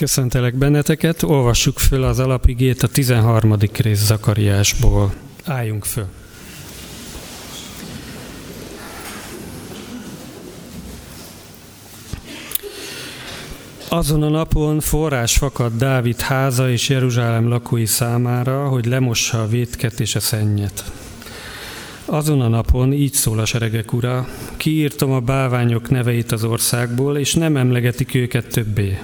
Köszöntelek benneteket, olvassuk föl az alapigét a 13. rész Zakariásból. Álljunk föl. Azon a napon forrás fakad Dávid háza és Jeruzsálem lakói számára, hogy lemossa a vétket és a szennyet. Azon a napon így szól a seregek ura, kiírtam a báványok neveit az országból, és nem emlegetik őket többé.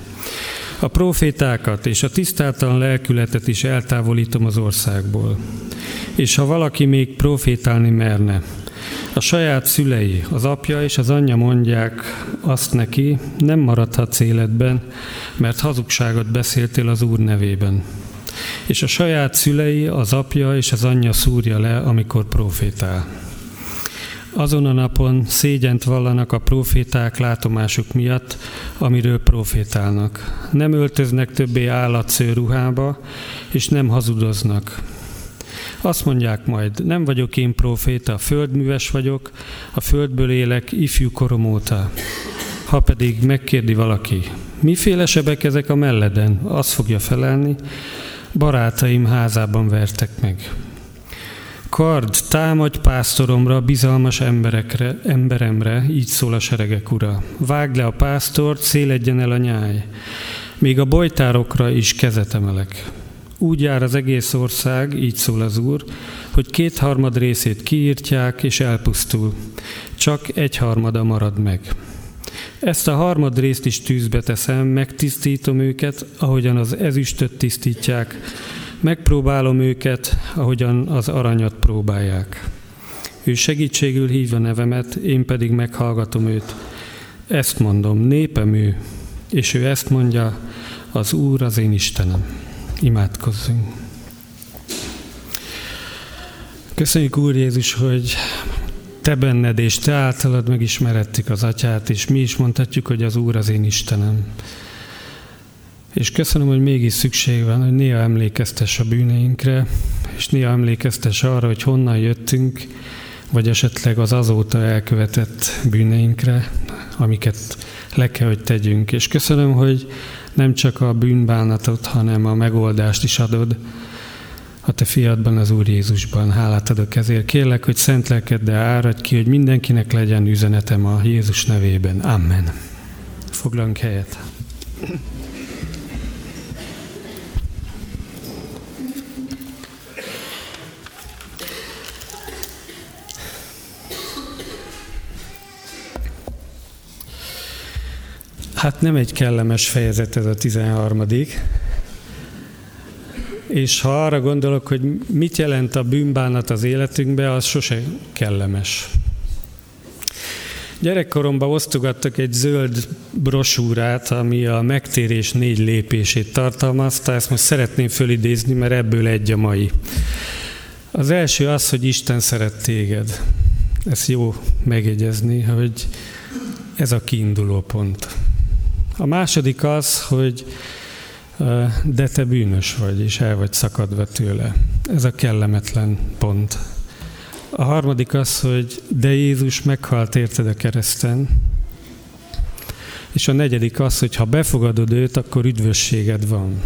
A profétákat és a tisztátalan lelkületet is eltávolítom az országból. És ha valaki még profétálni merne, a saját szülei, az apja és az anyja mondják azt neki, nem maradhatsz életben, mert hazugságot beszéltél az Úr nevében. És a saját szülei, az apja és az anyja szúrja le, amikor profétál. Azon a napon szégyent vallanak a proféták látomásuk miatt, amiről profétálnak. Nem öltöznek többé állatsző ruhába, és nem hazudoznak. Azt mondják majd, nem vagyok én proféta, földműves vagyok, a földből élek ifjú korom óta. Ha pedig megkérdi valaki, miféle sebek ezek a melleden, azt fogja felelni, barátaim házában vertek meg. Kard, támadj pásztoromra, bizalmas emberekre, emberemre, így szól a seregek ura. Vágd le a pásztort, széledjen el a nyáj. Még a bojtárokra is kezet emelek. Úgy jár az egész ország, így szól az Úr, hogy kétharmad részét kiírtják és elpusztul. Csak egyharmada marad meg. Ezt a harmad részt is tűzbe teszem, megtisztítom őket, ahogyan az ezüstöt tisztítják, megpróbálom őket, ahogyan az aranyat próbálják. Ő segítségül hívja nevemet, én pedig meghallgatom őt. Ezt mondom, népem ő, és ő ezt mondja, az Úr az én Istenem. Imádkozzunk. Köszönjük Úr Jézus, hogy Te benned és Te általad megismerettük az Atyát, és mi is mondhatjuk, hogy az Úr az én Istenem. És köszönöm, hogy mégis szükség van, hogy néha emlékeztes a bűneinkre, és néha emlékeztes arra, hogy honnan jöttünk, vagy esetleg az azóta elkövetett bűneinkre, amiket le kell, hogy tegyünk. És köszönöm, hogy nem csak a bűnbánatot, hanem a megoldást is adod a te fiadban, az Úr Jézusban. Hálát adok ezért. Kérlek, hogy szent lelkeddel áradj ki, hogy mindenkinek legyen üzenetem a Jézus nevében. Amen. Foglalunk helyet. Hát nem egy kellemes fejezet ez a 13. És ha arra gondolok, hogy mit jelent a bűnbánat az életünkbe, az sose kellemes. Gyerekkoromban osztogattak egy zöld brosúrát, ami a megtérés négy lépését tartalmazta. Ezt most szeretném fölidézni, mert ebből egy a mai. Az első az, hogy Isten szeret téged. Ez jó megjegyezni, hogy ez a kiinduló pont. A második az, hogy de te bűnös vagy, és el vagy szakadva tőle. Ez a kellemetlen pont. A harmadik az, hogy de Jézus meghalt érted a kereszten, és a negyedik az, hogy ha befogadod őt, akkor üdvösséged van.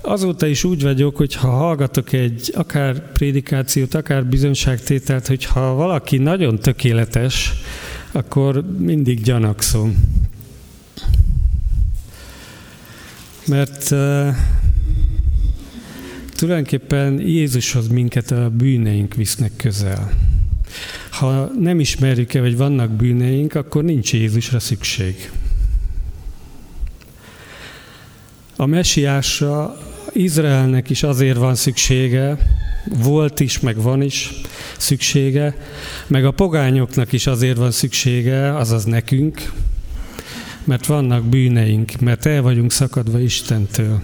Azóta is úgy vagyok, hogy ha hallgatok egy akár prédikációt, akár bizonyságtételt, hogy ha valaki nagyon tökéletes, akkor mindig gyanakszom. Mert uh, tulajdonképpen Jézushoz minket a bűneink visznek közel. Ha nem ismerjük-e, hogy vannak bűneink, akkor nincs Jézusra szükség. A mesiásra Izraelnek is azért van szüksége, volt is, meg van is szüksége, meg a pogányoknak is azért van szüksége, azaz nekünk, mert vannak bűneink, mert el vagyunk szakadva Istentől.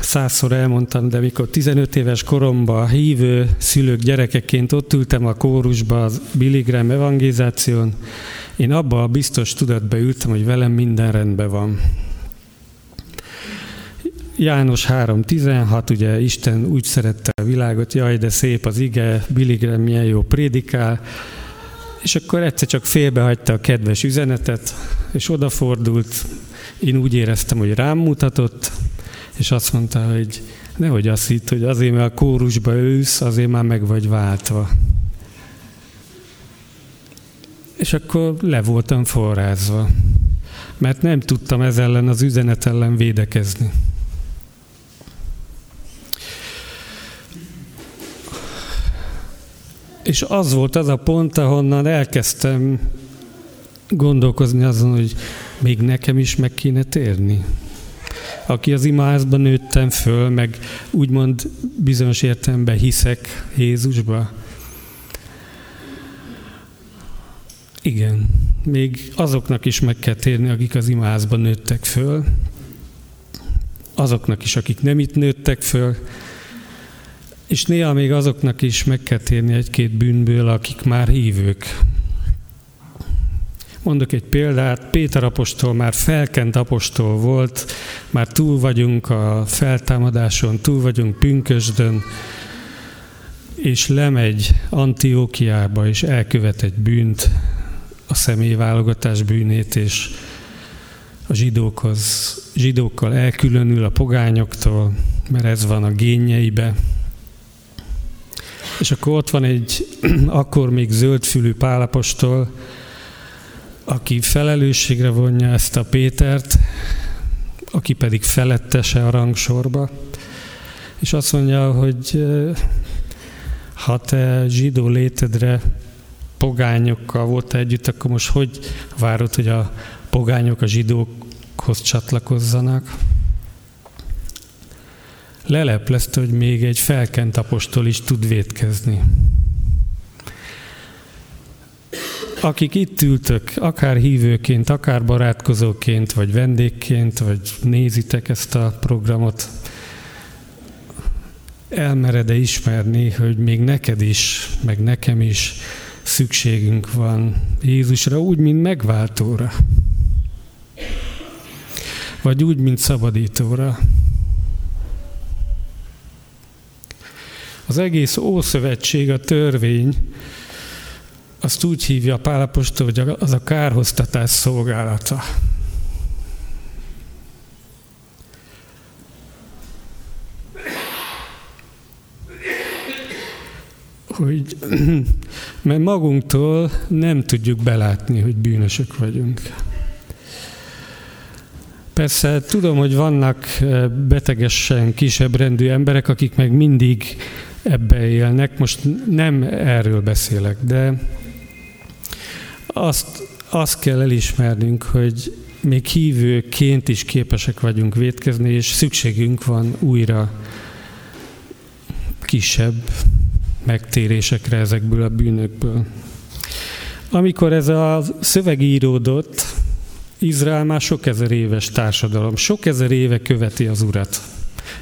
Százszor elmondtam, de mikor 15 éves koromban hívő szülők gyerekeként ott ültem a kórusba az Billy Graham evangélizáción, én abba a biztos tudatba ültem, hogy velem minden rendben van. János 3.16, ugye Isten úgy szerette a világot, jaj, de szép az ige, Billy Graham milyen jó prédikál, És akkor egyszer csak félbehagyta a kedves üzenetet, és odafordult, én úgy éreztem, hogy rám mutatott, és azt mondta, hogy nehogy azt hitt, hogy azért, mert a kórusba ősz, azért már meg vagy váltva. És akkor le voltam forrázva, mert nem tudtam ez ellen az üzenet ellen védekezni. És az volt az a pont, ahonnan elkezdtem gondolkozni azon, hogy még nekem is meg kéne térni. Aki az imázban nőttem föl, meg úgymond bizonyos értelemben hiszek Jézusba. Igen, még azoknak is meg kell térni, akik az imázban nőttek föl, azoknak is, akik nem itt nőttek föl, és néha még azoknak is meg kell térni egy-két bűnből, akik már hívők. Mondok egy példát, Péter apostol már felkent apostol volt, már túl vagyunk a feltámadáson, túl vagyunk pünkösdön, és lemegy Antiókiába, és elkövet egy bűnt, a személyválogatás bűnét, és a zsidókhoz, zsidókkal elkülönül a pogányoktól, mert ez van a génjeibe, és akkor ott van egy akkor még zöldfülű pálapostól, aki felelősségre vonja ezt a Pétert, aki pedig felettese a rangsorba, és azt mondja, hogy ha te zsidó létedre pogányokkal volt együtt, akkor most hogy várod, hogy a pogányok a zsidókhoz csatlakozzanak? Leleplezte, hogy még egy felkent apostol is tud vétkezni. Akik itt ültök, akár hívőként, akár barátkozóként, vagy vendégként, vagy nézitek ezt a programot, elmered-e ismerni, hogy még neked is, meg nekem is szükségünk van Jézusra, úgy, mint megváltóra. Vagy úgy, mint szabadítóra. Az egész Ószövetség, a törvény, azt úgy hívja Pálapostól, hogy az a kárhoztatás szolgálata. Hogy, mert magunktól nem tudjuk belátni, hogy bűnösök vagyunk. Persze tudom, hogy vannak eh, betegesen kisebb rendű emberek, akik meg mindig ebbe élnek. Most nem erről beszélek, de azt, azt kell elismernünk, hogy még hívőként is képesek vagyunk vétkezni, és szükségünk van újra kisebb megtérésekre ezekből a bűnökből. Amikor ez a szöveg íródott, Izrael már sok ezer éves társadalom, sok ezer éve követi az Urat.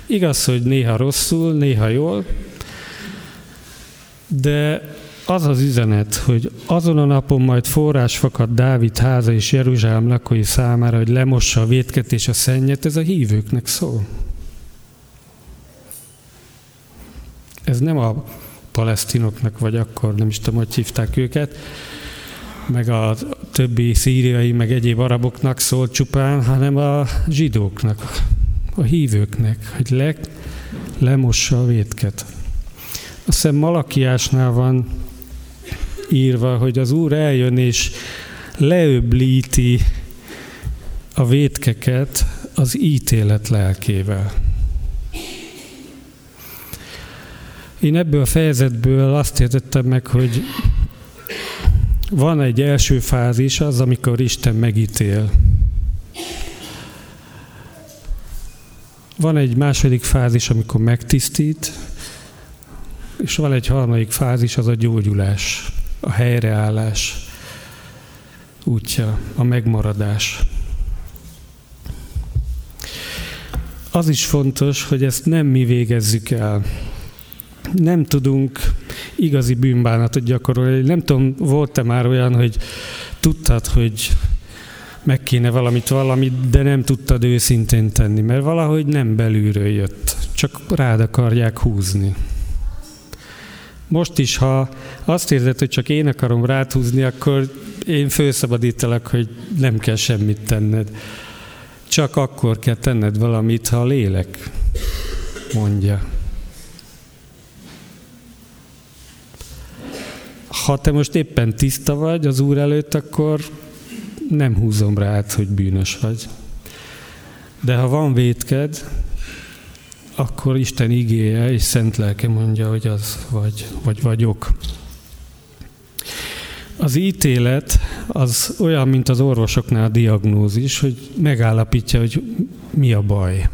Igaz, hogy néha rosszul, néha jól, de az az üzenet, hogy azon a napon majd forrás fakad Dávid háza és Jeruzsálem lakói számára, hogy lemossa a vétket és a szennyet, ez a hívőknek szól. Ez nem a palesztinoknak, vagy akkor nem is tudom, hogy hívták őket, meg a többi szíriai, meg egyéb araboknak szól csupán, hanem a zsidóknak, a hívőknek, hogy le, lemossa a vétket. A szem Malakiásnál van írva, hogy az Úr eljön és leöblíti a vétkeket az ítélet lelkével. Én ebből a fejezetből azt értettem meg, hogy van egy első fázis, az, amikor Isten megítél. Van egy második fázis, amikor megtisztít, és van egy harmadik fázis, az a gyógyulás, a helyreállás útja, a megmaradás. Az is fontos, hogy ezt nem mi végezzük el. Nem tudunk igazi bűnbánatot gyakorolni. Nem tudom, volt-e már olyan, hogy tudtad, hogy meg kéne valamit, valamit, de nem tudtad őszintén tenni, mert valahogy nem belülről jött, csak rád akarják húzni. Most is, ha azt érzed, hogy csak én akarom ráthúzni, akkor én felszabadítalak, hogy nem kell semmit tenned. Csak akkor kell tenned valamit, ha a lélek mondja. Ha te most éppen tiszta vagy az Úr előtt, akkor nem húzom rá át, hogy bűnös vagy. De ha van vétked, akkor Isten igéje és szent lelke mondja, hogy az vagy, vagy vagyok. Az ítélet az olyan, mint az orvosoknál a diagnózis, hogy megállapítja, hogy mi a baj.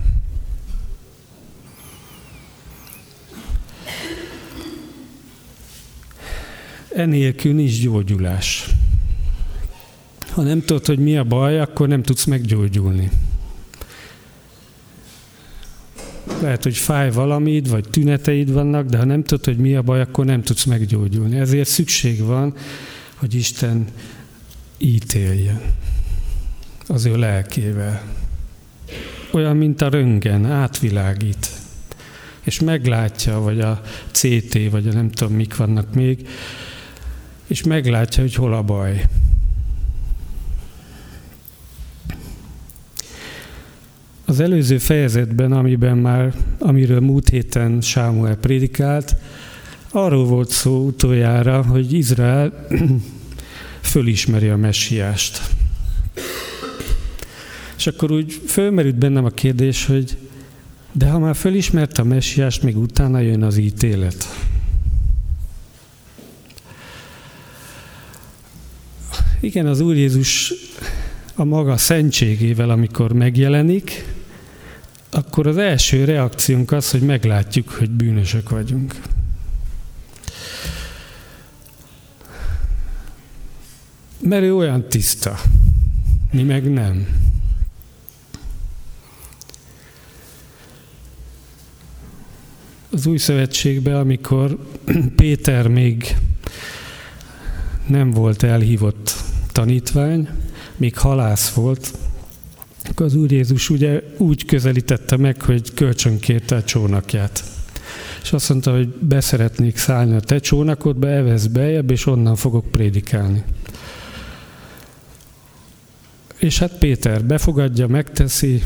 Enélkül nincs gyógyulás. Ha nem tudod, hogy mi a baj, akkor nem tudsz meggyógyulni. Lehet, hogy fáj valamid, vagy tüneteid vannak, de ha nem tudod, hogy mi a baj, akkor nem tudsz meggyógyulni. Ezért szükség van, hogy Isten ítéljen az ő lelkével. Olyan, mint a röngen, átvilágít. És meglátja, vagy a CT, vagy a nem tudom, mik vannak még, és meglátja, hogy hol a baj. Az előző fejezetben, amiben már, amiről múlt héten Sámuel prédikált, arról volt szó utoljára, hogy Izrael fölismeri a messiást. És akkor úgy fölmerült bennem a kérdés, hogy de ha már fölismerte a messiást, még utána jön az ítélet. Igen, az Úr Jézus a maga szentségével, amikor megjelenik, akkor az első reakciónk az, hogy meglátjuk, hogy bűnösök vagyunk. Mert ő olyan tiszta, mi meg nem. Az új szövetségben, amikor Péter még nem volt elhívott tanítvány, még halász volt, akkor az Úr Jézus ugye úgy közelítette meg, hogy kölcsönkérte a csónakját. És azt mondta, hogy beszeretnék szállni a te csónakodba, evesz bejebb, és onnan fogok prédikálni. És hát Péter befogadja, megteszi,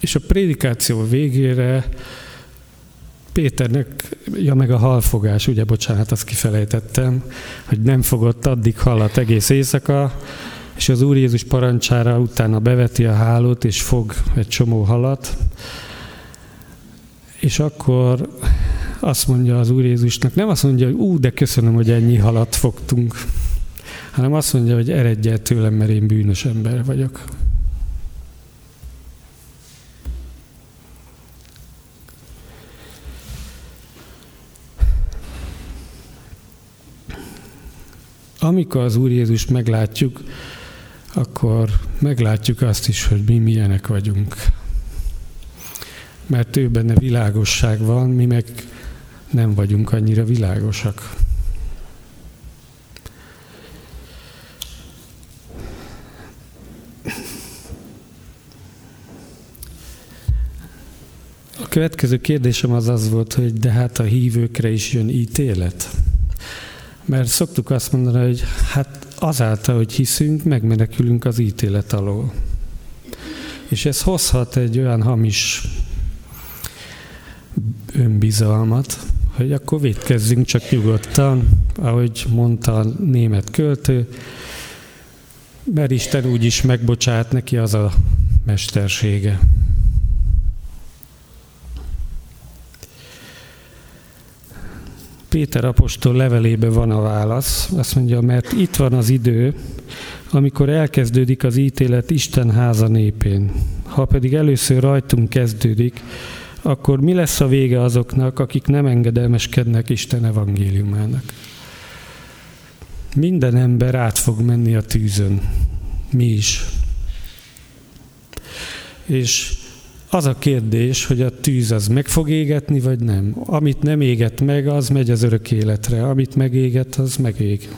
és a prédikáció végére Péternek, ja meg a halfogás, ugye bocsánat, azt kifelejtettem, hogy nem fogott addig halat egész éjszaka, és az Úr Jézus parancsára utána beveti a hálót, és fog egy csomó halat, és akkor azt mondja az Úr Jézusnak, nem azt mondja, hogy ú, de köszönöm, hogy ennyi halat fogtunk, hanem azt mondja, hogy eredj el tőlem, mert én bűnös ember vagyok. Amikor az Úr Jézus meglátjuk, akkor meglátjuk azt is, hogy mi milyenek vagyunk. Mert ő benne világosság van, mi meg nem vagyunk annyira világosak. A következő kérdésem az az volt, hogy de hát a hívőkre is jön ítélet. Mert szoktuk azt mondani, hogy hát azáltal, hogy hiszünk, megmenekülünk az ítélet alól. És ez hozhat egy olyan hamis önbizalmat, hogy akkor védkezzünk csak nyugodtan, ahogy mondta a német költő, mert Isten úgy is megbocsát neki az a mestersége. Péter apostol levelébe van a válasz. Azt mondja, mert itt van az idő, amikor elkezdődik az ítélet Isten háza népén. Ha pedig először rajtunk kezdődik, akkor mi lesz a vége azoknak, akik nem engedelmeskednek Isten evangéliumának? Minden ember át fog menni a tűzön. Mi is. És az a kérdés, hogy a tűz az meg fog égetni, vagy nem. Amit nem éget meg, az megy az örök életre. Amit megéget, az megég.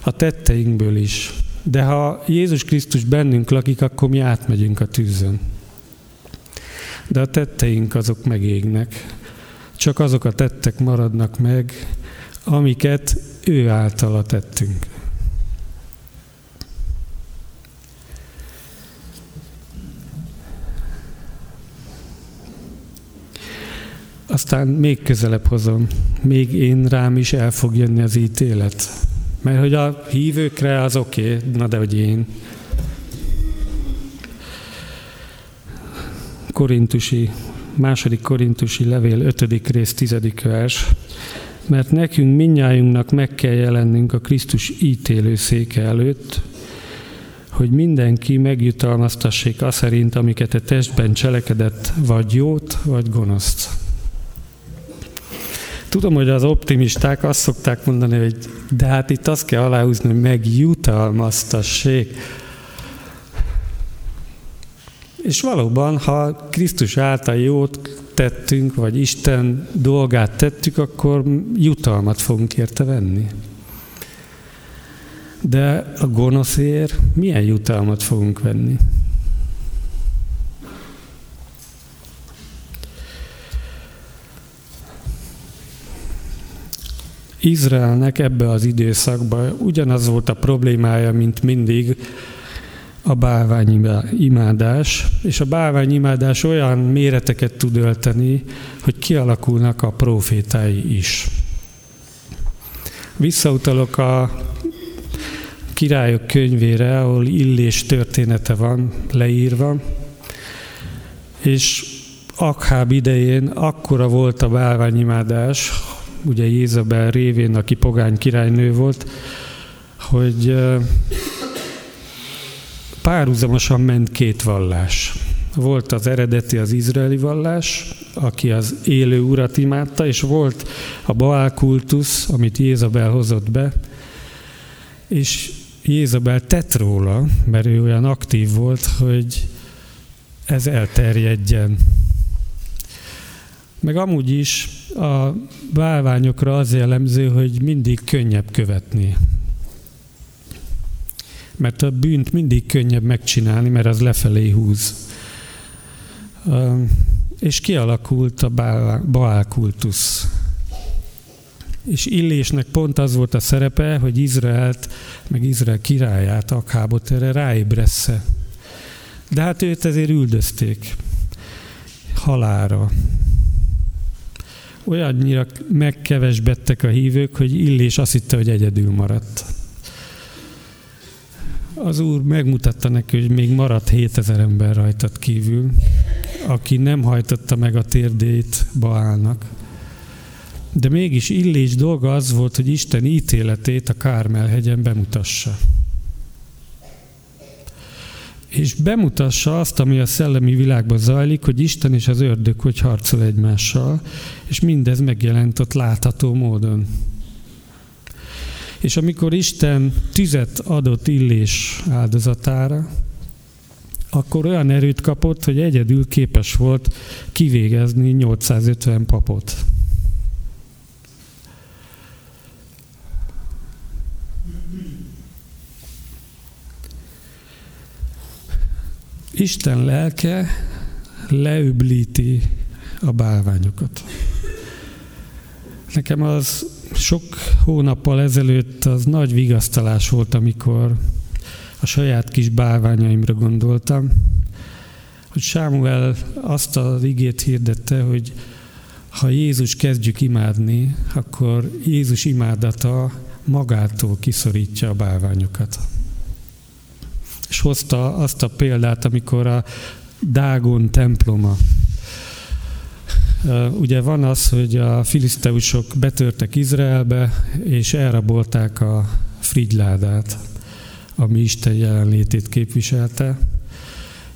A tetteinkből is. De ha Jézus Krisztus bennünk lakik, akkor mi átmegyünk a tűzön. De a tetteink azok megégnek. csak azok a tettek maradnak meg, amiket ő általa tettünk. Aztán még közelebb hozom, még én rám is el fog jönni az ítélet. Mert hogy a hívőkre az oké, okay, na de hogy én. Korintusi, második korintusi levél, ötödik rész, tizedik vers. Mert nekünk minnyájunknak meg kell jelennünk a Krisztus ítélőszéke előtt, hogy mindenki megjutalmaztassék azt szerint, amiket a testben cselekedett, vagy jót, vagy gonoszt. Tudom, hogy az optimisták azt szokták mondani, hogy de hát itt azt kell aláhúzni, hogy megjutalmaztassék. És valóban, ha Krisztus által jót tettünk, vagy Isten dolgát tettük, akkor jutalmat fogunk érte venni. De a gonoszért milyen jutalmat fogunk venni? Izraelnek ebbe az időszakban ugyanaz volt a problémája, mint mindig a bálványimádás, és a bálványimádás olyan méreteket tud ölteni, hogy kialakulnak a profétái is. Visszautalok a királyok könyvére, ahol Illés története van leírva, és Akháb idején akkora volt a bálványimádás, ugye Jézabel révén, aki pogány királynő volt, hogy párhuzamosan ment két vallás. Volt az eredeti, az izraeli vallás, aki az élő urat imádta, és volt a Baál kultusz, amit Jézabel hozott be, és Jézabel tett róla, mert ő olyan aktív volt, hogy ez elterjedjen. Meg amúgy is a bálványokra az jellemző, hogy mindig könnyebb követni. Mert a bűnt mindig könnyebb megcsinálni, mert az lefelé húz. És kialakult a Baál kultusz. És Illésnek pont az volt a szerepe, hogy Izraelt, meg Izrael királyát, Akhábot erre ráébressze. De hát őt ezért üldözték halára olyannyira megkevesbettek a hívők, hogy Illés azt hitte, hogy egyedül maradt. Az Úr megmutatta neki, hogy még maradt 7000 ember rajtad kívül, aki nem hajtotta meg a térdét Baálnak. De mégis Illés dolga az volt, hogy Isten ítéletét a Kármelhegyen bemutassa és bemutassa azt, ami a szellemi világban zajlik, hogy Isten és az ördög hogy harcol egymással, és mindez megjelent ott látható módon. És amikor Isten tüzet adott Illés áldozatára, akkor olyan erőt kapott, hogy egyedül képes volt kivégezni 850 papot. Isten lelke leüblíti a bálványokat. Nekem az sok hónappal ezelőtt az nagy vigasztalás volt, amikor a saját kis bálványaimra gondoltam, hogy Sámuel azt az igét hirdette, hogy ha Jézus kezdjük imádni, akkor Jézus imádata magától kiszorítja a bálványokat és hozta azt a példát, amikor a Dágon temploma. Ugye van az, hogy a filiszteusok betörtek Izraelbe, és elrabolták a frigyládát, ami Isten jelenlétét képviselte.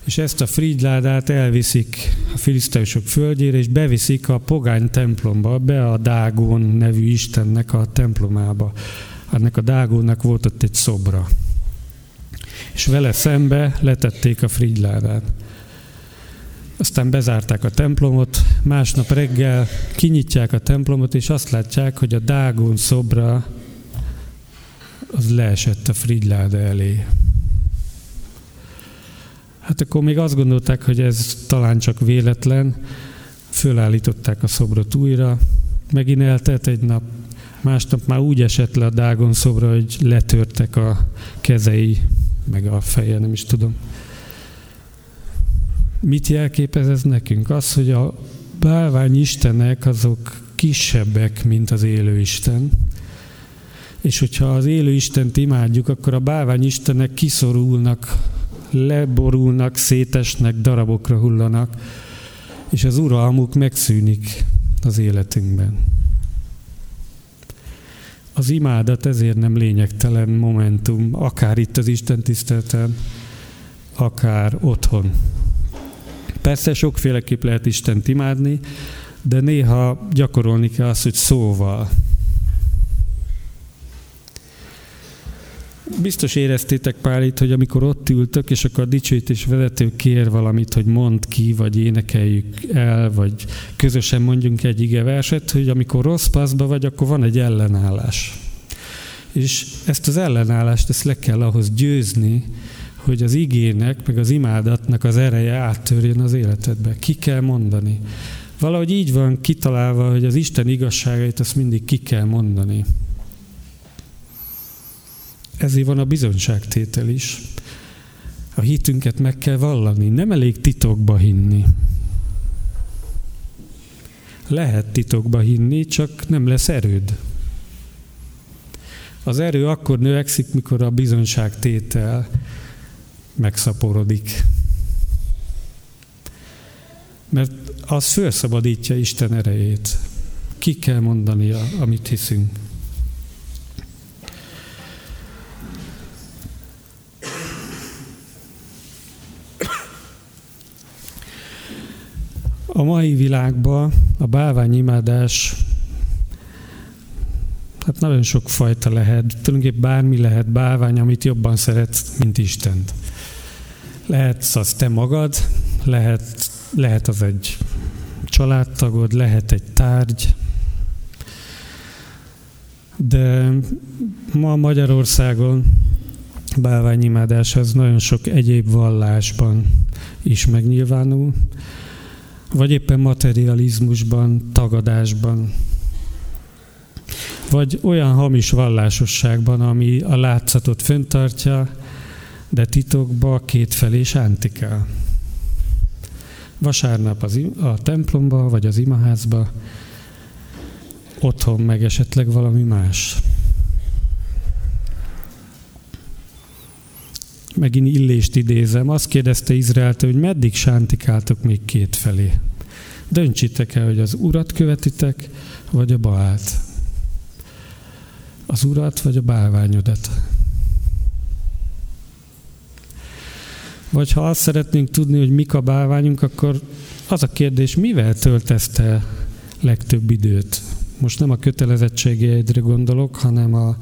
És ezt a frigyládát elviszik a filiszteusok földjére, és beviszik a pogány templomba, be a Dágon nevű Istennek a templomába. Ennek a Dágonnak volt ott egy szobra és vele szembe letették a frigyládát. Aztán bezárták a templomot, másnap reggel kinyitják a templomot, és azt látják, hogy a Dágon szobra az leesett a frigyláda elé. Hát akkor még azt gondolták, hogy ez talán csak véletlen, fölállították a szobrot újra, megint eltelt egy nap, másnap már úgy esett le a Dágon szobra, hogy letörtek a kezei, meg a feje, nem is tudom. Mit jelképez ez nekünk? Az, hogy a bálvány istenek azok kisebbek, mint az élő Isten. És hogyha az élő Istent imádjuk, akkor a bálvány istenek kiszorulnak, leborulnak, szétesnek, darabokra hullanak, és az uralmuk megszűnik az életünkben. Az imádat ezért nem lényegtelen momentum, akár itt az Isten tiszteleten, akár otthon. Persze sokféleképp lehet Istent imádni, de néha gyakorolni kell azt, hogy szóval. Biztos éreztétek pár hogy amikor ott ültök, és akkor a dicsőítés vezető kér valamit, hogy mond ki, vagy énekeljük el, vagy közösen mondjunk egy ige verset, hogy amikor rossz paszba vagy, akkor van egy ellenállás. És ezt az ellenállást, ezt le kell ahhoz győzni, hogy az igének, meg az imádatnak az ereje áttörjön az életedbe. Ki kell mondani. Valahogy így van kitalálva, hogy az Isten igazságait azt mindig ki kell mondani. Ezért van a bizonyságtétel is. A hitünket meg kell vallani, nem elég titokba hinni. Lehet titokba hinni, csak nem lesz erőd. Az erő akkor növekszik, mikor a bizonyságtétel megszaporodik. Mert az felszabadítja Isten erejét. Ki kell mondania, amit hiszünk. A mai világban a bálványimádás hát nagyon sok fajta lehet, tulajdonképpen bármi lehet bálvány, amit jobban szeretsz, mint Istent. Lehet az te magad, lehet, lehet az egy családtagod, lehet egy tárgy, de ma Magyarországon bálványimádás az nagyon sok egyéb vallásban is megnyilvánul, vagy éppen materializmusban, tagadásban, vagy olyan hamis vallásosságban, ami a látszatot föntartja, de titokba kétfelé sántikál. Vasárnap az, a templomba, vagy az imaházba, otthon meg esetleg valami más. Megint Illést idézem, azt kérdezte Izraeltől, hogy meddig sántikáltok még két felé. Döntsétek el, hogy az Urat követitek, vagy a Baált. Az Urat, vagy a bálványodat. Vagy ha azt szeretnénk tudni, hogy mik a bálványunk, akkor az a kérdés, mivel töltesz te legtöbb időt? Most nem a kötelezettségeidre gondolok, hanem a,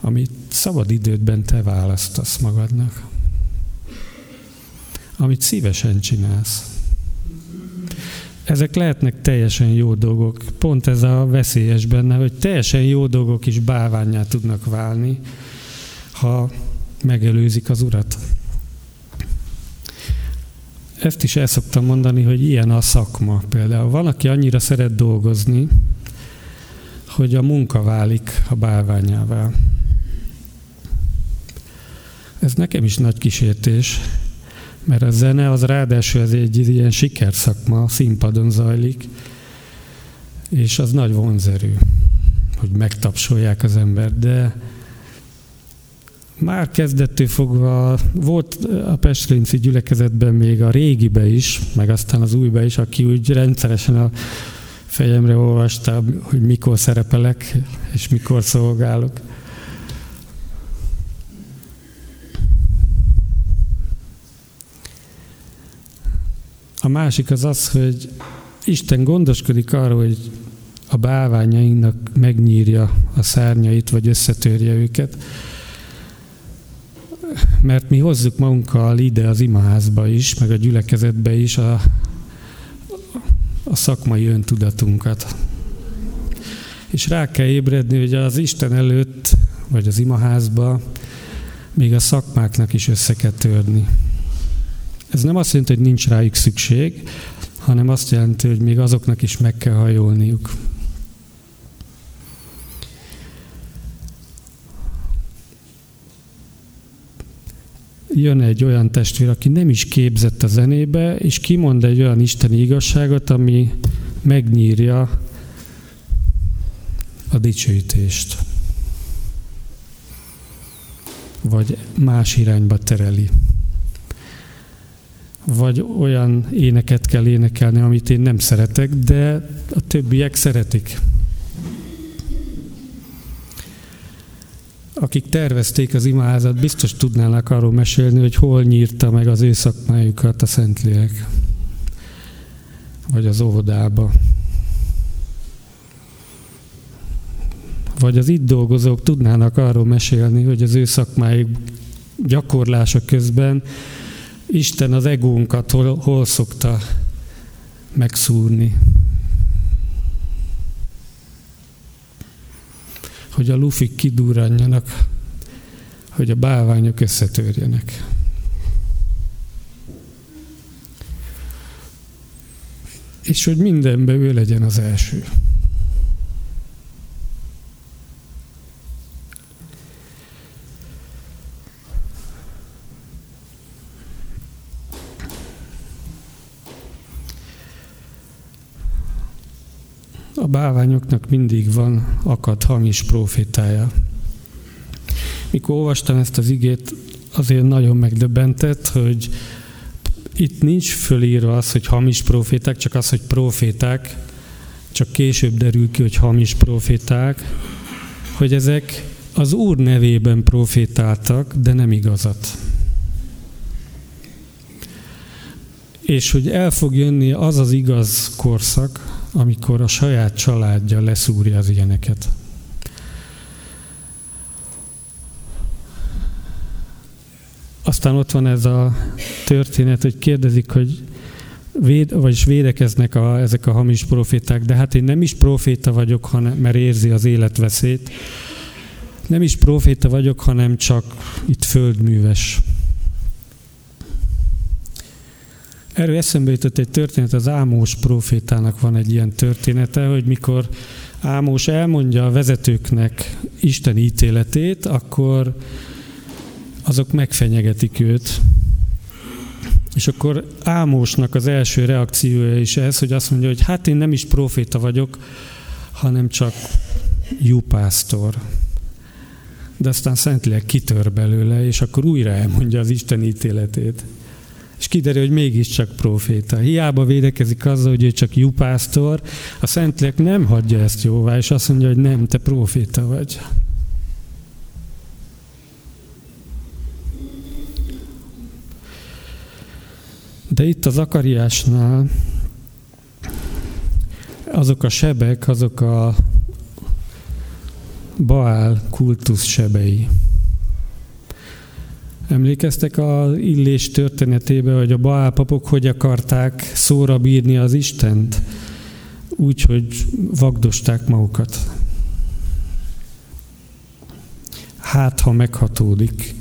amit szabad idődben te választasz magadnak. Amit szívesen csinálsz. Ezek lehetnek teljesen jó dolgok. Pont ez a veszélyes benne, hogy teljesen jó dolgok is bálványá tudnak válni, ha megelőzik az urat. Ezt is el szoktam mondani, hogy ilyen a szakma például. Van, aki annyira szeret dolgozni, hogy a munka válik a bálványává. Ez nekem is nagy kísértés, mert a zene az ráadásul ez egy ilyen sikerszakma, színpadon zajlik, és az nagy vonzerő, hogy megtapsolják az embert, de már kezdettől fogva volt a Pestrinci gyülekezetben még a régibe is, meg aztán az újba is, aki úgy rendszeresen a fejemre olvasta, hogy mikor szerepelek, és mikor szolgálok. A másik az az, hogy Isten gondoskodik arról, hogy a bálványainknak megnyírja a szárnyait, vagy összetörje őket, mert mi hozzuk magunkkal ide az imaházba is, meg a gyülekezetbe is a, a szakmai öntudatunkat. És rá kell ébredni, hogy az Isten előtt, vagy az imaházba még a szakmáknak is össze kell törni. Ez nem azt jelenti, hogy nincs rájuk szükség, hanem azt jelenti, hogy még azoknak is meg kell hajolniuk. jön egy olyan testvér, aki nem is képzett a zenébe, és kimond egy olyan isteni igazságot, ami megnyírja a dicsőítést. Vagy más irányba tereli. Vagy olyan éneket kell énekelni, amit én nem szeretek, de a többiek szeretik. akik tervezték az imázat, biztos tudnának arról mesélni, hogy hol nyírta meg az ő szakmájukat a Szentlélek. Vagy az óvodába. Vagy az itt dolgozók tudnának arról mesélni, hogy az ő szakmájuk gyakorlása közben Isten az egónkat hol, hol szokta megszúrni. hogy a lufik kidurranjanak, hogy a bálványok összetörjenek. És hogy mindenben ő legyen az első. A bálványoknak mindig van akad hamis profétája. Mikor olvastam ezt az igét, azért nagyon megdöbbentett, hogy itt nincs fölírva az, hogy hamis proféták, csak az, hogy proféták, csak később derül ki, hogy hamis proféták, hogy ezek az Úr nevében profétáltak, de nem igazat. És hogy el fog jönni az az igaz korszak, amikor a saját családja leszúrja az ilyeneket. Aztán ott van ez a történet, hogy kérdezik, hogy véd, vagyis védekeznek a, ezek a hamis proféták, de hát én nem is proféta vagyok, hanem, mert érzi az életveszélyt. Nem is proféta vagyok, hanem csak itt földműves. Erről eszembe jutott egy történet, az Ámós profétának van egy ilyen története, hogy mikor Ámós elmondja a vezetőknek Isten ítéletét, akkor azok megfenyegetik őt. És akkor Ámósnak az első reakciója is ez, hogy azt mondja, hogy hát én nem is proféta vagyok, hanem csak jupásztor. De aztán Szentlélek kitör belőle, és akkor újra elmondja az Isten ítéletét és kiderül, hogy mégiscsak proféta. Hiába védekezik azzal, hogy ő csak jupásztor, a Szentlélek nem hagyja ezt jóvá, és azt mondja, hogy nem, te proféta vagy. De itt az akariásnál azok a sebek, azok a Baál kultusz sebei. Emlékeztek az illés történetébe, hogy a baálpapok hogy akarták szóra bírni az Istent? Úgy, hogy vagdosták magukat. Hát, ha meghatódik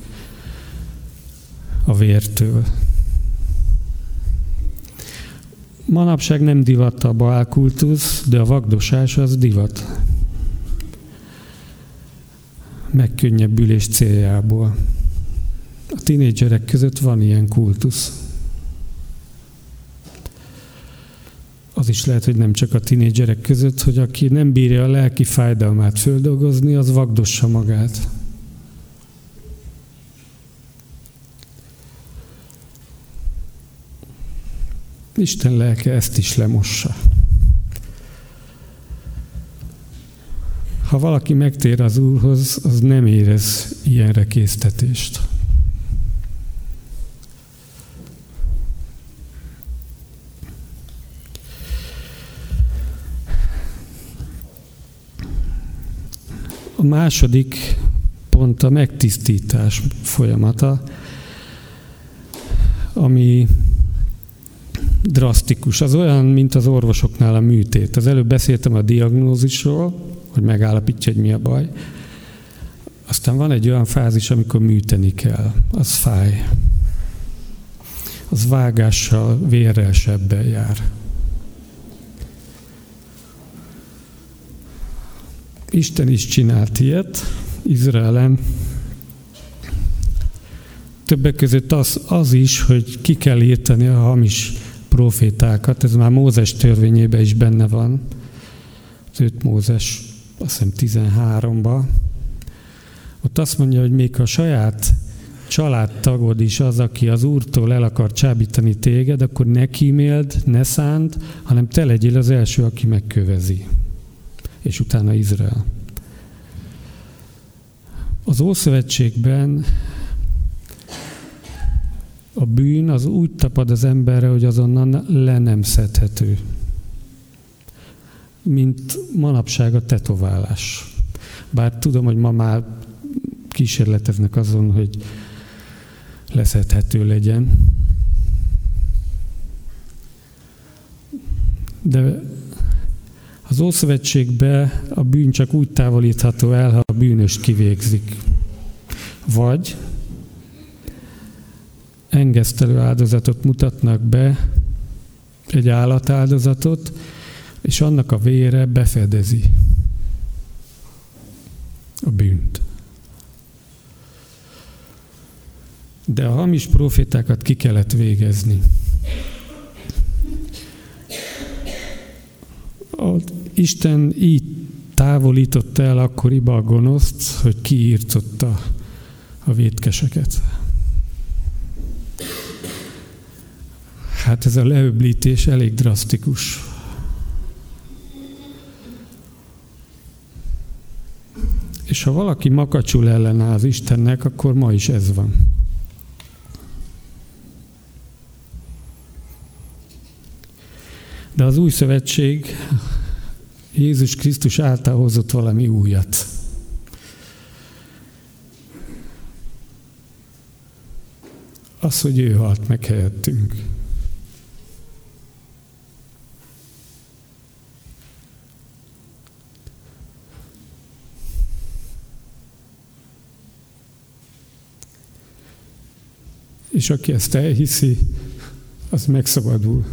a vértől. Manapság nem divat a baálkultusz, de a vagdosás az divat. Megkönnyebbülés céljából. A tinédzserek között van ilyen kultusz. Az is lehet, hogy nem csak a tinédzserek között, hogy aki nem bírja a lelki fájdalmát földolgozni, az vagdossa magát. Isten lelke ezt is lemossa. Ha valaki megtér az Úrhoz, az nem érez ilyenre késztetést. A második pont a megtisztítás folyamata, ami drasztikus. Az olyan, mint az orvosoknál a műtét. Az előbb beszéltem a diagnózisról, hogy megállapítja, hogy mi a baj. Aztán van egy olyan fázis, amikor műteni kell. Az fáj. Az vágással, vérrel, sebbel jár. Isten is csinált ilyet Izraelen. Többek között az, az is, hogy ki kell írtani a hamis profétákat, ez már Mózes törvényében is benne van. 5 Mózes, azt hiszem 13-ba. Ott azt mondja, hogy még a saját családtagod is az, aki az Úrtól el akar csábítani téged, akkor ne kíméld, ne szánt, hanem te legyél az első, aki megkövezi. És utána Izrael. Az Ószövetségben a bűn az úgy tapad az emberre, hogy azonnal le nem szedhető. Mint manapság a tetoválás. Bár tudom, hogy ma már kísérleteznek azon, hogy leszedhető legyen. De az Ószövetségben a bűn csak úgy távolítható el, ha a bűnöst kivégzik. Vagy engesztelő áldozatot mutatnak be, egy állatáldozatot, és annak a vére befedezi a bűnt. De a hamis profétákat ki kellett végezni. Isten így távolította el akkoriba a gonoszt, hogy kiírtotta a vétkeseket. Hát ez a leöblítés elég drasztikus. És ha valaki makacsul ellenáll az Istennek, akkor ma is ez van. De az új szövetség Jézus Krisztus által hozott valami újat. Az, hogy ő halt meg helyettünk. És aki ezt elhiszi, az megszabadul.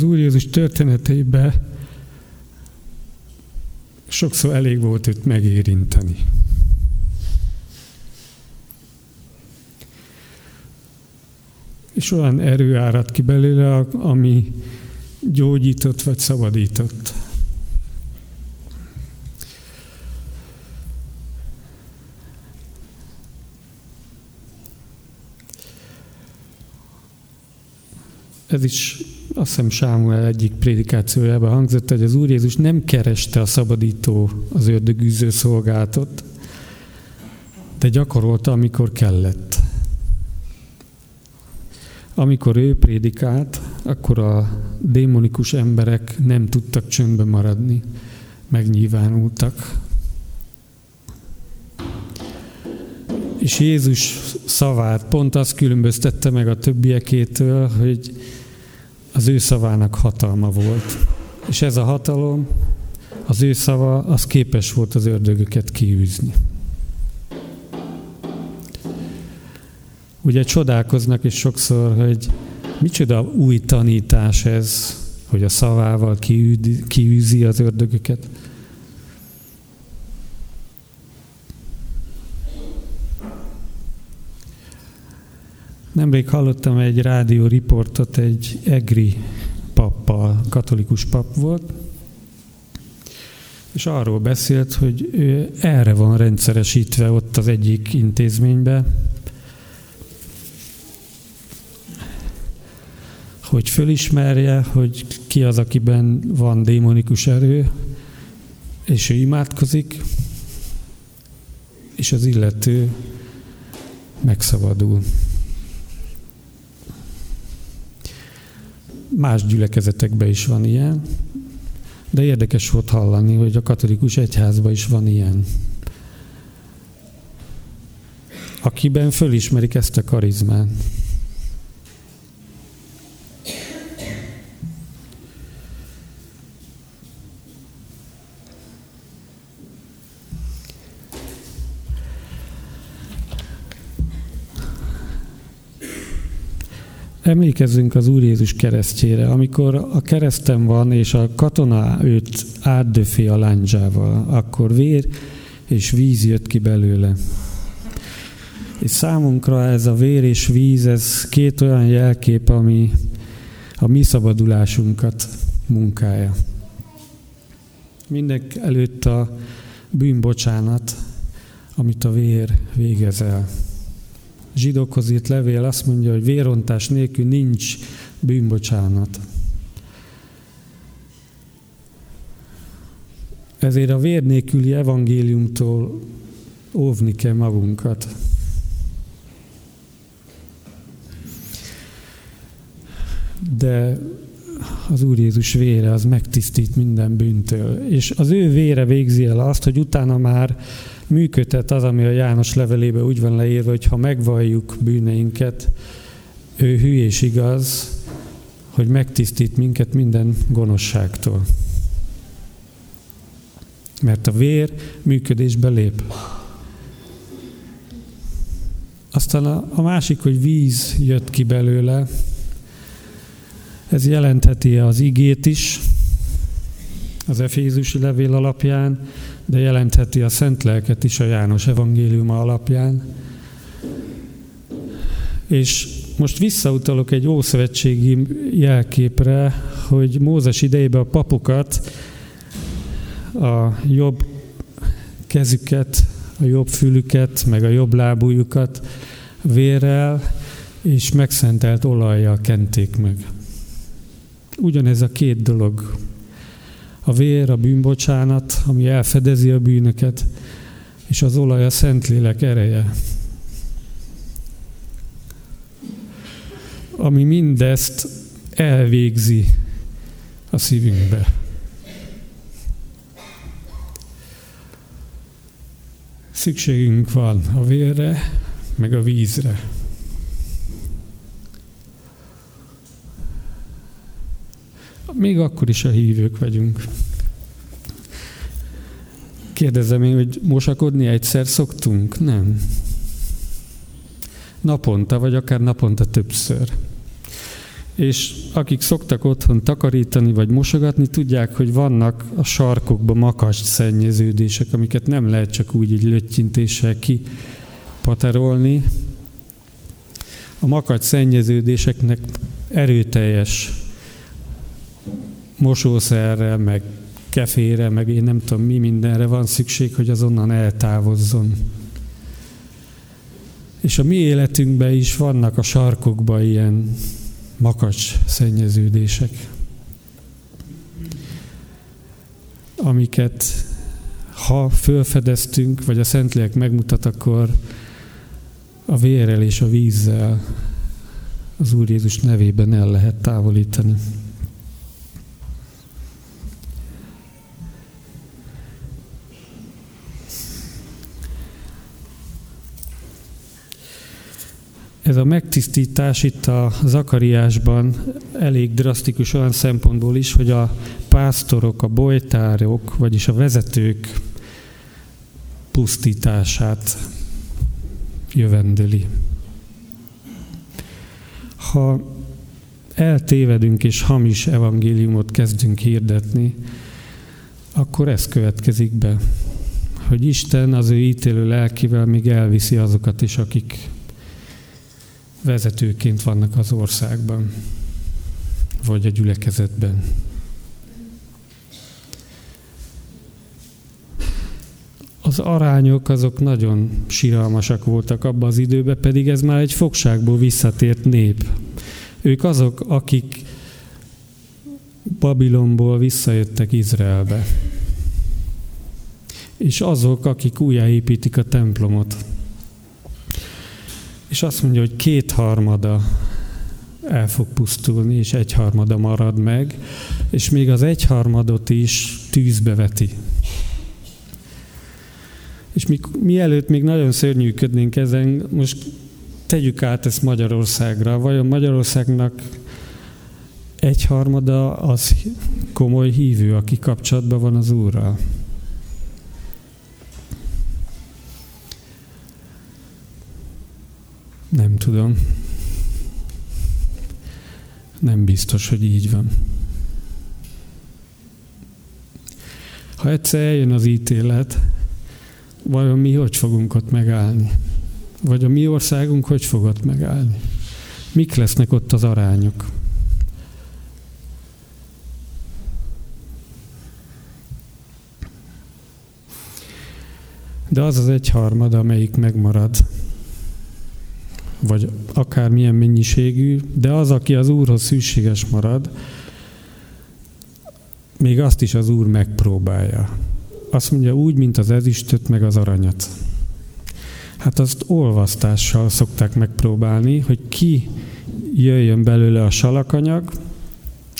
Az Úr Jézus történeteiben sokszor elég volt őt megérinteni. És olyan erő árad ki belőle, ami gyógyított vagy szabadított. Ez is azt hiszem Sámuel egyik prédikációjában hangzott, hogy az Úr Jézus nem kereste a szabadító az ördögűző szolgáltot, de gyakorolta, amikor kellett. Amikor ő prédikált, akkor a démonikus emberek nem tudtak csöndbe maradni, megnyilvánultak. És Jézus szavát pont azt különböztette meg a többiekétől, hogy az ő szavának hatalma volt. És ez a hatalom, az ő szava, az képes volt az ördögöket kiűzni. Ugye csodálkoznak is sokszor, hogy micsoda új tanítás ez, hogy a szavával kiűzi az ördögöket. Nemrég hallottam egy rádió riportot egy egri pappal, katolikus pap volt, és arról beszélt, hogy ő erre van rendszeresítve ott az egyik intézményben, hogy fölismerje, hogy ki az, akiben van démonikus erő, és ő imádkozik, és az illető megszabadul. Más gyülekezetekben is van ilyen, de érdekes volt hallani, hogy a katolikus egyházban is van ilyen. Akiben fölismerik ezt a karizmát. Emlékezzünk az Úr Jézus keresztjére, amikor a kereszten van, és a katona őt átdöfi a lándzsával, akkor vér és víz jött ki belőle. És számunkra ez a vér és víz, ez két olyan jelkép, ami a mi szabadulásunkat munkája. Mindenek előtt a bűnbocsánat, amit a vér végez el. Zsidókhoz írt levél azt mondja, hogy vérontás nélkül nincs bűnbocsánat. Ezért a vér nélküli evangéliumtól óvni kell magunkat. De az Úr Jézus vére az megtisztít minden bűntől. És az ő vére végzi el azt, hogy utána már működtet az, ami a János levelébe úgy van leírva, hogy ha megvalljuk bűneinket, ő hű és igaz, hogy megtisztít minket minden gonoszságtól. Mert a vér működésbe lép. Aztán a, a másik, hogy víz jött ki belőle, ez jelentheti az igét is, az Efézusi levél alapján, de jelentheti a Szent Lelket is a János evangéliuma alapján. És most visszautalok egy ószövetségi jelképre, hogy Mózes idejében a papokat, a jobb kezüket, a jobb fülüket, meg a jobb lábújukat vérrel és megszentelt olajjal kenték meg. Ugyanez a két dolog a vér, a bűnbocsánat, ami elfedezi a bűnöket, és az olaj a Szentlélek ereje. Ami mindezt elvégzi a szívünkbe. Szükségünk van a vérre, meg a vízre. Még akkor is a hívők vagyunk. Kérdezem én, hogy mosakodni egyszer szoktunk? Nem. Naponta, vagy akár naponta többször. És akik szoktak otthon takarítani vagy mosogatni, tudják, hogy vannak a sarkokban makacs szennyeződések, amiket nem lehet csak úgy egy löttyintéssel kipaterolni. A makacs szennyeződéseknek erőteljes mosószerre, meg kefére, meg én nem tudom mi mindenre van szükség, hogy azonnan eltávozzon. És a mi életünkben is vannak a sarkokban ilyen makacs szennyeződések, amiket ha fölfedeztünk, vagy a Szentlélek megmutat, akkor a vérrel és a vízzel az Úr Jézus nevében el lehet távolítani. Ez a megtisztítás itt a Zakariásban elég drasztikus olyan szempontból is, hogy a pásztorok, a bolytárok, vagyis a vezetők pusztítását jövendeli. Ha eltévedünk és hamis evangéliumot kezdünk hirdetni, akkor ez következik be, hogy Isten az ő ítélő lelkivel még elviszi azokat is, akik vezetőként vannak az országban, vagy a gyülekezetben. Az arányok azok nagyon siralmasak voltak abban az időben, pedig ez már egy fogságból visszatért nép. Ők azok, akik Babilonból visszajöttek Izraelbe. És azok, akik újjáépítik a templomot. És azt mondja, hogy kétharmada el fog pusztulni, és egyharmada marad meg, és még az egyharmadot is tűzbe veti. És mi, mielőtt még nagyon szörnyűködnénk ezen, most tegyük át ezt Magyarországra. Vajon Magyarországnak egyharmada az komoly hívő, aki kapcsolatban van az Úrral? Nem tudom. Nem biztos, hogy így van. Ha egyszer eljön az ítélet, vajon mi hogy fogunk ott megállni? Vagy a mi országunk hogy fog ott megállni? Mik lesznek ott az arányok? De az az egyharmad, amelyik megmarad, vagy akár milyen mennyiségű, de az, aki az Úrhoz szűséges marad, még azt is az Úr megpróbálja. Azt mondja úgy, mint az ezüstöt, meg az aranyat. Hát azt olvasztással szokták megpróbálni, hogy ki jöjjön belőle a salakanyag,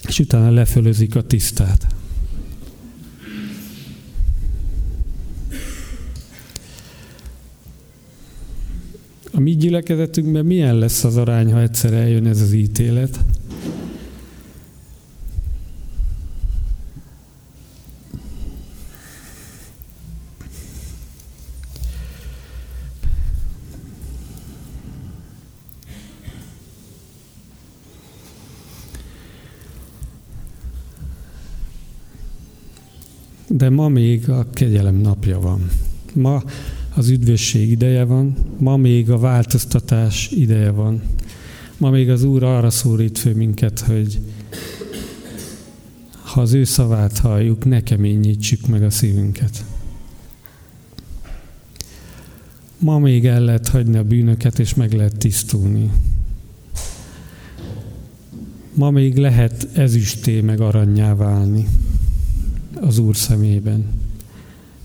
és utána lefölözik a tisztát. A mi gyülekezetünkben milyen lesz az arány, ha egyszer eljön ez az ítélet? De ma még a kegyelem napja van. Ma az üdvösség ideje van, ma még a változtatás ideje van. Ma még az Úr arra szólít fő minket, hogy ha az ő szavát halljuk, ne keményítsük meg a szívünket. Ma még el lehet hagyni a bűnöket, és meg lehet tisztulni. Ma még lehet ezüsté meg aranyjá válni az Úr szemében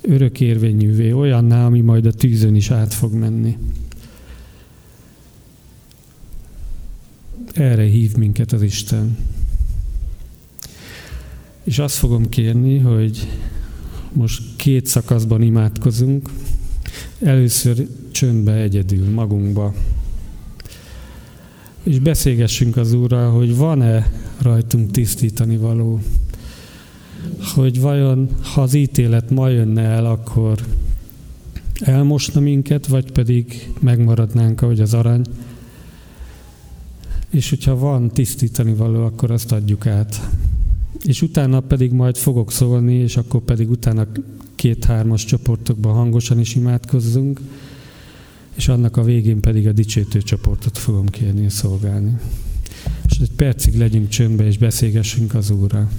örökérvényűvé, olyanná, ami majd a tűzön is át fog menni. Erre hív minket az Isten. És azt fogom kérni, hogy most két szakaszban imádkozunk. Először csöndbe egyedül, magunkba. És beszélgessünk az Úrral, hogy van-e rajtunk tisztítani való hogy vajon, ha az ítélet ma jönne el, akkor elmosna minket, vagy pedig megmaradnánk, ahogy az arany. És hogyha van tisztítani való, akkor azt adjuk át. És utána pedig majd fogok szólni, és akkor pedig utána két-hármas csoportokban hangosan is imádkozzunk, és annak a végén pedig a dicsőítő csoportot fogom kérni szolgálni. És egy percig legyünk csöndbe, és beszélgessünk az Úrral.